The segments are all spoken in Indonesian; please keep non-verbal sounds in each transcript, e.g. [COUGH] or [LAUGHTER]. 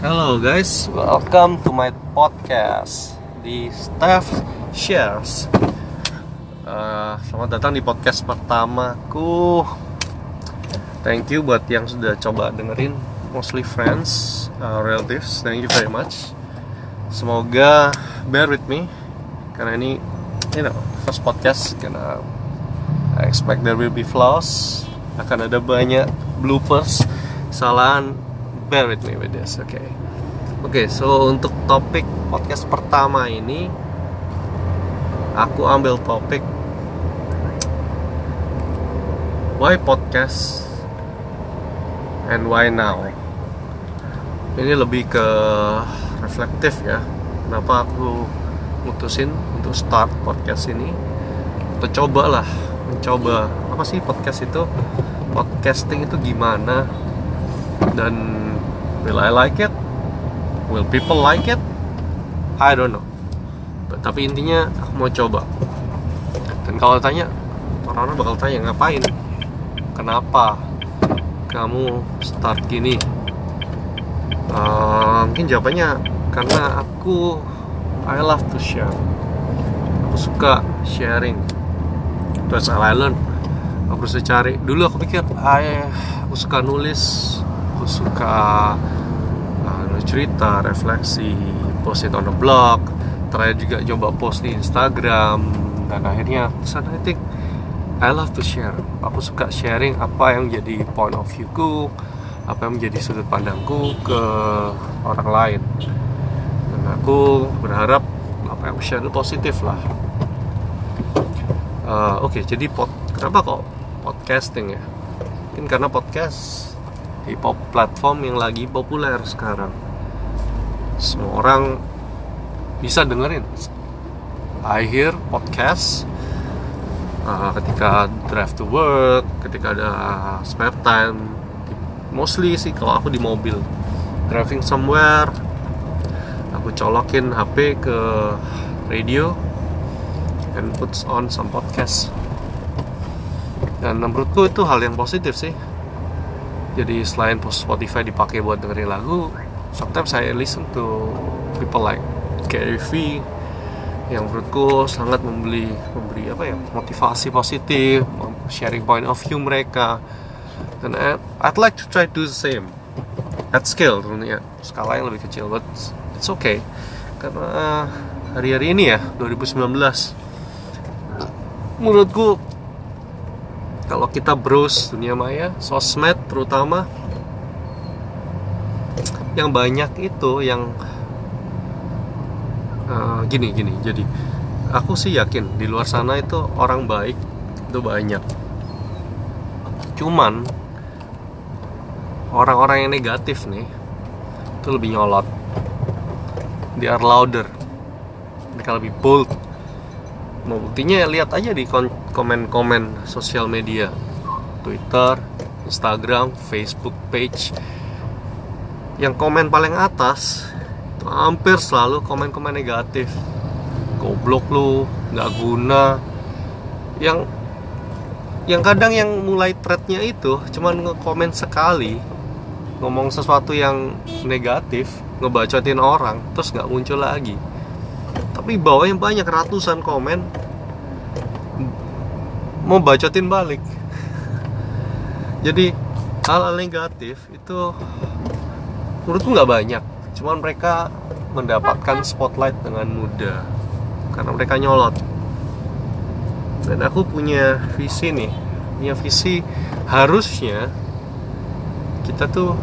Hello guys, welcome to my podcast di Staff Shares. Uh, selamat datang di podcast pertamaku. Thank you buat yang sudah coba dengerin, mostly friends, uh, relatives. Thank you very much. Semoga bear with me karena ini, you know, first podcast karena I expect there will be flaws. Akan ada banyak bloopers, kesalahan bear with me with this, oke. Okay? Oke, okay, so untuk topik podcast pertama ini aku ambil topik why podcast and why now. Ini lebih ke reflektif ya. Kenapa aku mutusin untuk start podcast ini? Untuk coba lah, mencoba apa sih podcast itu? Podcasting itu gimana? Dan Will I like it? Will people like it? I don't know. Tapi intinya aku mau coba. Dan kalau tanya, orang-orang bakal tanya ngapain? Kenapa kamu start gini? Uh, mungkin jawabannya karena aku I love to share. Aku suka sharing. Terus I learn. Aku harus cari. Dulu aku pikir, I, aku suka nulis, aku suka uh, cerita refleksi post it on the blog terakhir juga coba post di Instagram dan akhirnya sana I think I love to share. Aku suka sharing apa yang jadi point of view ku apa yang menjadi sudut pandangku ke orang lain. Dan aku berharap apa yang aku share itu positif lah. Uh, oke okay, jadi pod, kenapa kok podcasting ya? Mungkin karena podcast hip hop platform yang lagi populer sekarang. Semua orang bisa dengerin. I hear podcast uh, ketika drive to work ketika ada spare time. Mostly sih kalau aku di mobil. Driving somewhere aku colokin HP ke radio and puts on some podcast dan menurutku itu hal yang positif sih jadi selain Spotify dipakai buat dengerin lagu sometimes saya listen to people like Gary V yang menurutku sangat membeli memberi apa ya motivasi positif sharing point of view mereka. Dan I'd like to try to do the same at scale tentunya. Skala yang lebih kecil but it's okay. Karena hari-hari ini ya 2019 menurutku kalau kita browse dunia maya sosmed terutama yang banyak itu yang uh, gini gini jadi aku sih yakin di luar sana itu orang baik itu banyak. Cuman orang-orang yang negatif nih itu lebih nyolot. They are louder. Mereka lebih bold mau buktinya lihat aja di komen-komen sosial media. Twitter, Instagram, Facebook page. Yang komen paling atas itu hampir selalu komen-komen negatif. Goblok lu nggak guna. Yang yang kadang yang mulai threadnya itu cuman ngekomen sekali ngomong sesuatu yang negatif ngebacotin orang terus nggak muncul lagi tapi bawah yang banyak ratusan komen. Mau bacotin balik. Jadi hal-hal negatif itu menurutku nggak banyak. Cuman mereka mendapatkan spotlight dengan mudah. Karena mereka nyolot. Dan aku punya visi nih. Punya visi harusnya kita tuh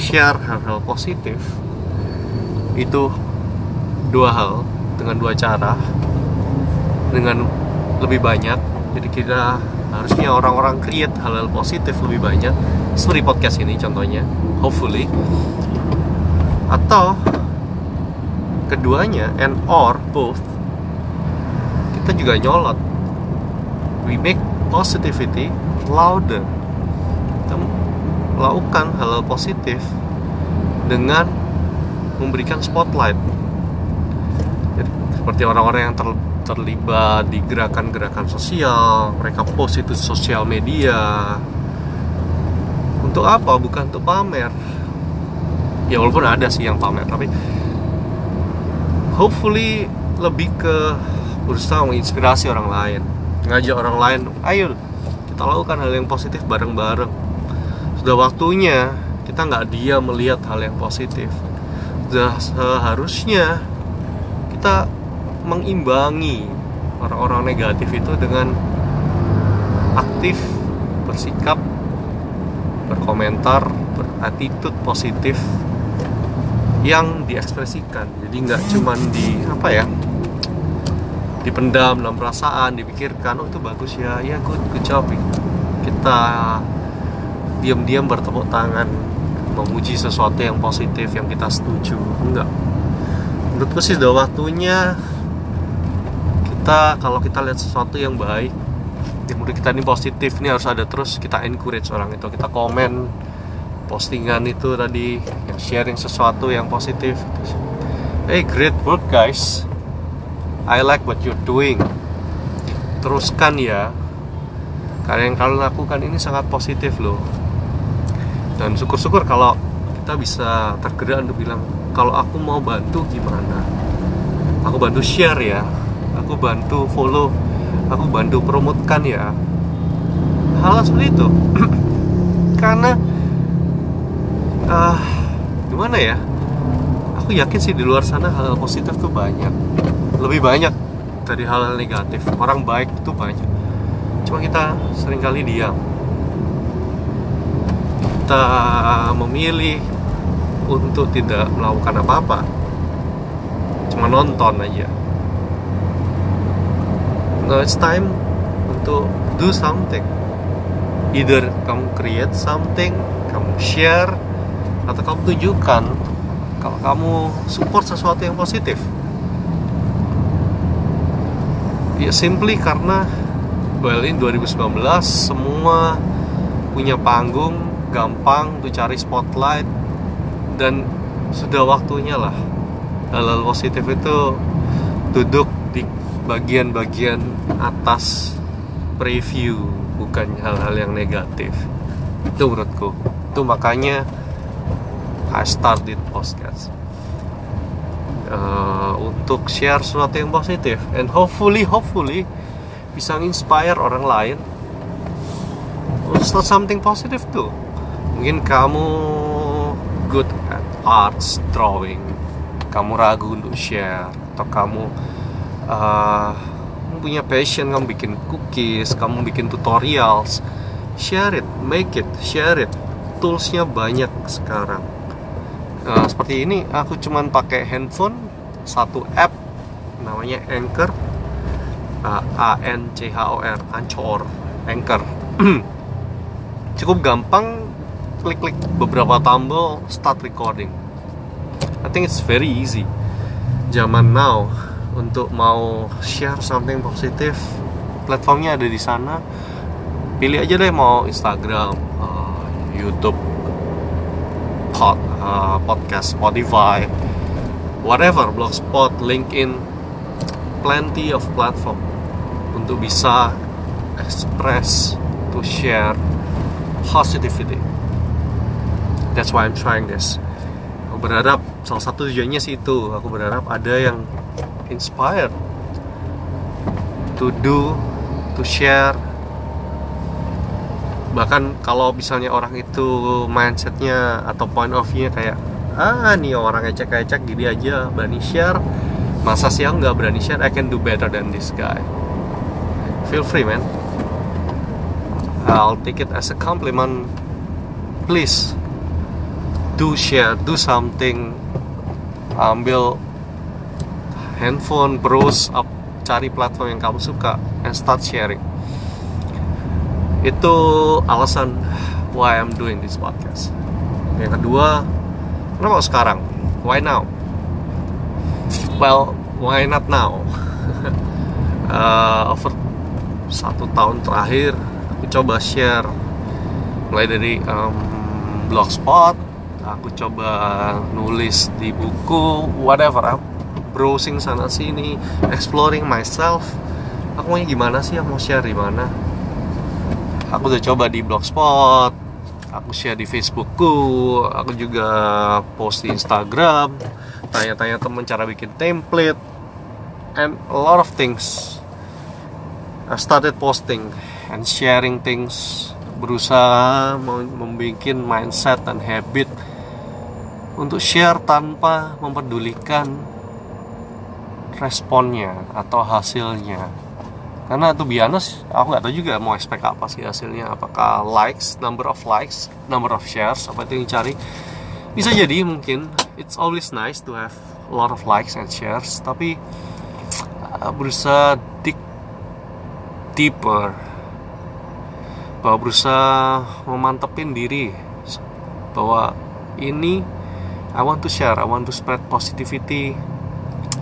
share hal-hal positif. Itu dua hal dengan dua cara dengan lebih banyak. Jadi kita harusnya orang-orang create hal-hal positif lebih banyak. Seperti podcast ini contohnya hopefully. Atau keduanya and or both kita juga nyolot. We make positivity louder. Kita melakukan hal-hal positif dengan memberikan spotlight seperti orang-orang yang ter, terlibat di gerakan-gerakan sosial mereka post itu sosial media. Untuk apa? Bukan untuk pamer. Ya walaupun ada sih yang pamer tapi hopefully lebih ke berusaha menginspirasi orang lain. Ngajak orang lain ayo kita lakukan hal yang positif bareng-bareng. Sudah waktunya kita nggak diam melihat hal yang positif. Sudah seharusnya kita mengimbangi orang-orang negatif itu dengan aktif bersikap berkomentar berattitude positif yang diekspresikan. Jadi nggak cuman di apa ya dipendam dalam perasaan dipikirkan oh itu bagus ya ya good good job. Kita diam-diam bertepuk tangan memuji sesuatu yang positif yang kita setuju. Enggak menurutku sih sudah waktunya kita kalau kita lihat sesuatu yang baik yang menurut kita ini positif ini harus ada. Terus kita encourage orang itu kita komen postingan itu tadi yang sharing sesuatu yang positif. Hey great work guys. I like what you're doing. Teruskan ya. Karena yang kalian lakukan ini sangat positif loh. Dan syukur-syukur kalau kita bisa tergerak untuk bilang kalau aku mau bantu gimana? Aku bantu share ya aku bantu follow aku bantu promotekan ya. Hal seperti itu. [CLEARS THROAT] Karena uh, gimana ya? Aku yakin sih di luar sana hal, -hal positif tuh banyak. Lebih banyak dari hal-hal negatif. Orang baik itu banyak. Cuma kita sering kali diam. Kita memilih untuk tidak melakukan apa-apa. Cuma nonton aja now it's time untuk do something. Either kamu create something kamu share atau kamu tunjukkan kalau kamu support sesuatu yang positif. Ya simply karena well in 2019 semua punya panggung gampang untuk cari spotlight dan sudah waktunya lah. Hal-hal positif itu duduk bagian-bagian atas preview bukan hal-hal yang negatif. Itu menurutku. Itu makanya I started podcast. Uh, untuk share sesuatu yang positif. And hopefully hopefully bisa inspire orang lain start something positive tuh. Mungkin kamu good at arts drawing. Kamu ragu untuk share. Atau kamu uh, punya passion kamu bikin cookies kamu bikin tutorials. Share it make it share it. Toolsnya banyak sekarang. Uh, seperti ini aku cuman pakai handphone satu app namanya Anchor. Uh, A N C H O R Anchor Anchor. [CLEARS THROAT] Cukup gampang klik-klik beberapa tombol start recording. I think it's very easy. Zaman now untuk mau share something positif platformnya ada di sana. Pilih aja deh mau Instagram uh, YouTube pod, uh, podcast Spotify whatever blogspot LinkedIn plenty of platform untuk bisa express to share positivity. That's why I'm trying this. Aku berharap salah satu tujuannya sih itu. Aku berharap ada yang inspired to do to share. Bahkan kalau misalnya orang itu mindsetnya atau point of view kayak ah nih orang ecek-ecek gini aja berani share. Masa sih aku nggak berani share? I can do better than this guy. Feel free man. I'll take it as a compliment. Please do share do something. Ambil handphone browse up cari platform yang kamu suka and start sharing. Itu alasan why I'm doing this podcast. Yang kedua kenapa sekarang? Why now? Well why not now? [LAUGHS] Uh, over satu tahun terakhir aku coba share. Mulai dari um, blogspot aku coba nulis di buku whatever browsing sana sini exploring myself. Aku maunya gimana sih? Aku mau share di mana? Aku udah coba di blogspot aku share di Facebookku aku juga post di Instagram tanya-tanya temen cara bikin template and a lot of things. I started posting and sharing things berusaha membuat mindset dan habit untuk share tanpa memperdulikan responnya atau hasilnya. Karena tuh biasa aku nggak tahu juga mau expect apa sih hasilnya. Apakah likes number of likes number of shares apa itu yang cari bisa jadi mungkin. It's always nice to have a lot of likes and shares. Tapi uh, berusaha dig deeper. Bahwa berusaha memantepin diri. Bahwa ini I want to share I want to spread positivity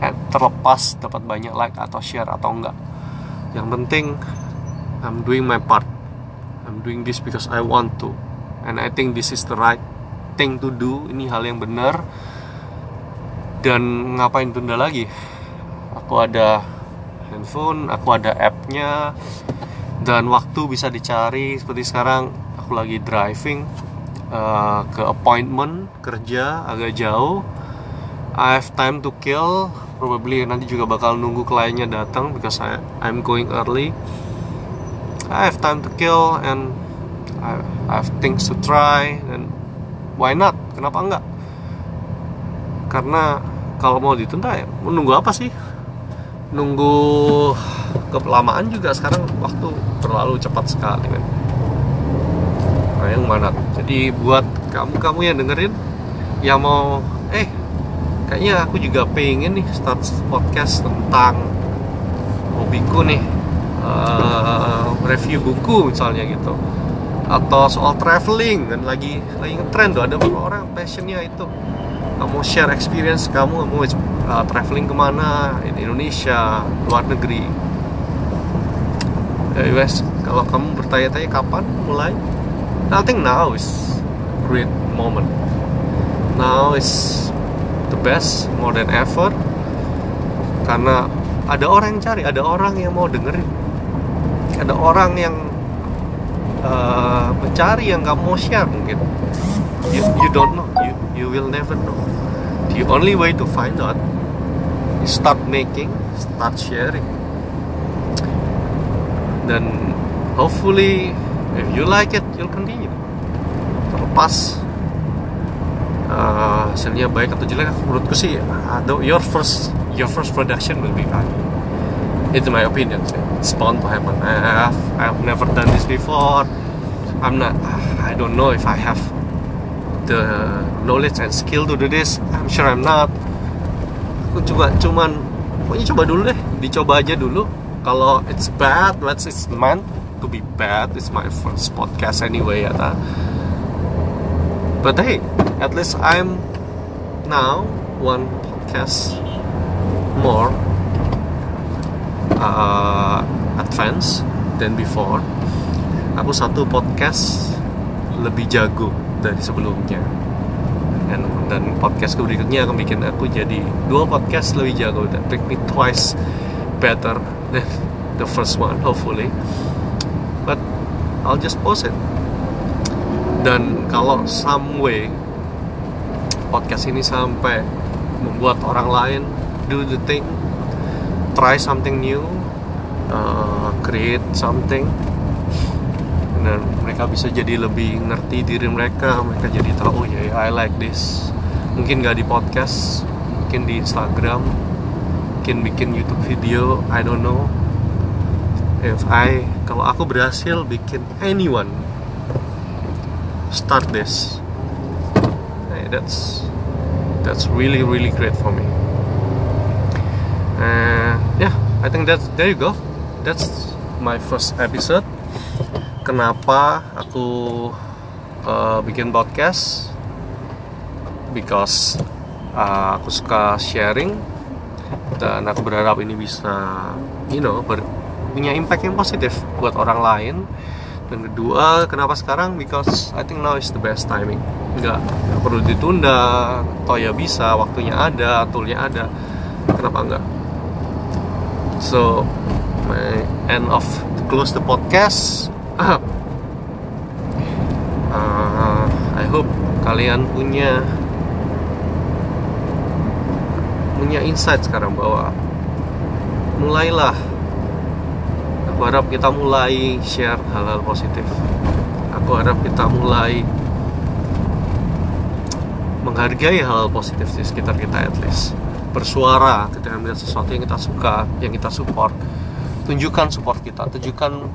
and terlepas dapat banyak like atau share atau enggak. Yang penting I'm doing my part. I'm doing this because I want to. And I think this is the right thing to do. Ini hal yang benar. Dan ngapain tunda lagi? Aku ada handphone aku ada appnya. Dan waktu bisa dicari seperti sekarang. Aku lagi driving uh, ke appointment kerja agak jauh I have time to kill. Probably nanti juga bakal nunggu kliennya datang because I, I'm going early. I have time to kill and I, I have things to try and why not? Kenapa enggak? Karena kalau mau ditunda ya menunggu apa sih? Nunggu kelamaan juga sekarang waktu terlalu cepat sekali kan nah yang mana? Jadi buat kamu kamu yang dengerin yang mau eh kayaknya aku juga pengen nih start podcast tentang hobiku nih. Uh, review buku misalnya gitu. Atau soal traveling dan lagi lagi ngetrend tuh. Ada beberapa orang passionnya itu. Kamu share experience kamu mau uh, traveling ke mana di Indonesia luar negeri. Ya guys kalau kamu bertanya-tanya kapan mulai? I now is great moment. Now is the best more than ever. Karena ada orang yang cari ada orang yang mau dengerin. Ada orang yang uh, mencari yang kamu mau share mungkin. You, you don't know. You, you will never know. The only way to find out is start making start sharing. Dan hopefully if you like it you'll continue. Terlepas uh, hasilnya baik atau jelek menurutku sih ada your first your first production will be bad it's my opinion it's bound to happen. I've, I've never done this before. I'm not I don't know if I have the knowledge and skill to do this. I'm sure I'm not. Aku coba cuman pokoknya coba dulu deh. Dicoba aja dulu. Kalau it's bad let's it's meant to be bad. It's my first podcast anyway ya but hey at least I'm now one podcast more uh, advanced than before. Aku satu podcast lebih jago dari sebelumnya. Dan dan podcast berikutnya akan bikin aku jadi dua podcast lebih jago dan make me twice better than [LAUGHS] the first one hopefully. But I'll just post it. Dan kalau some way podcast ini sampai membuat orang lain do the thing try something new uh, create something. Dan mereka bisa jadi lebih ngerti diri mereka mereka jadi tahu ya yeah, I like this. Mungkin gak di podcast mungkin di Instagram mungkin bikin YouTube video I don't know. If I kalau aku berhasil bikin anyone start this that's that's really really great for me. And yeah I think that there you go. That's my first episode. Kenapa aku uh, bikin podcast? Because uh, aku suka sharing. Dan aku berharap ini bisa you know ber, punya impact yang positif buat orang lain. Dan kedua kenapa sekarang? Because I think now is the best timing nggak, perlu ditunda. Toh ya bisa waktunya ada toolnya ada. Kenapa enggak so my end of to close the podcast. [CLEARS THROAT] Uh, hope kalian punya punya insight sekarang bahwa mulailah aku harap kita mulai share hal-hal positif. Aku harap kita mulai menghargai hal, positif di sekitar kita at least. Bersuara ketika melihat sesuatu yang kita suka yang kita support tunjukkan support kita tunjukkan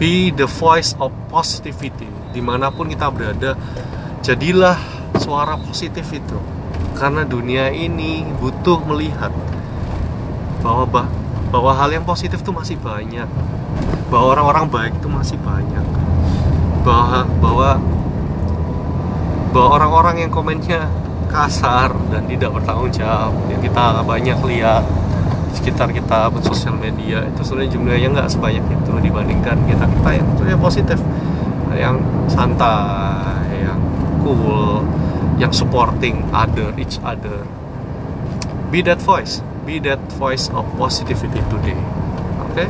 be the voice of positivity. Di mana pun kita berada jadilah suara positif itu. Karena dunia ini butuh melihat bahwa bah, bahwa hal yang positif itu masih banyak. Bahwa orang-orang baik itu masih banyak. Bahwa bahwa bahwa orang-orang yang komennya kasar dan tidak bertanggung jawab. Yang kita banyak lihat sekitar kita sosial media itu sebenarnya jumlahnya nggak sebanyak itu dibandingkan kita. Kita yang sebenarnya positif yang santai yang cool yang supporting other each other. Be that voice. Be that voice of positivity today. Oke? Okay?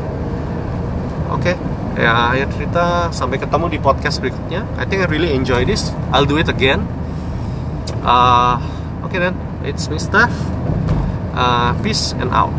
oke? okay? Ya akhir cerita sampai ketemu di podcast berikutnya. I think I really enjoy this. I'll do it again. Uh, okay then it's me Steph. Uh, peace and out